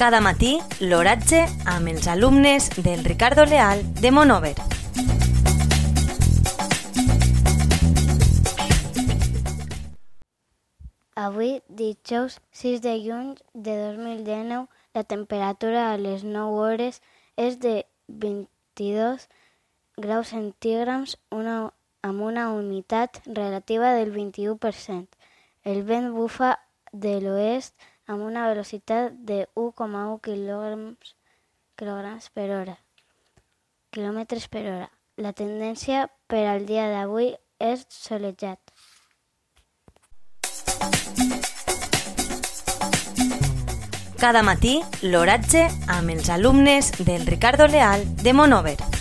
Cada matí, l'oratge amb els alumnes del Ricardo Leal de Monover. Avui, dijous 6 de juny de 2019, la temperatura a les 9 hores és de 22 graus centígrams una, amb una humitat relativa del 21%. El vent bufa de l'oest amb una velocitat de 1,1 kg, kg per hora. Quilòmetres per hora. La tendència per al dia d'avui és solejat. Cada matí, l'oratge amb els alumnes del Ricardo Leal de Monover.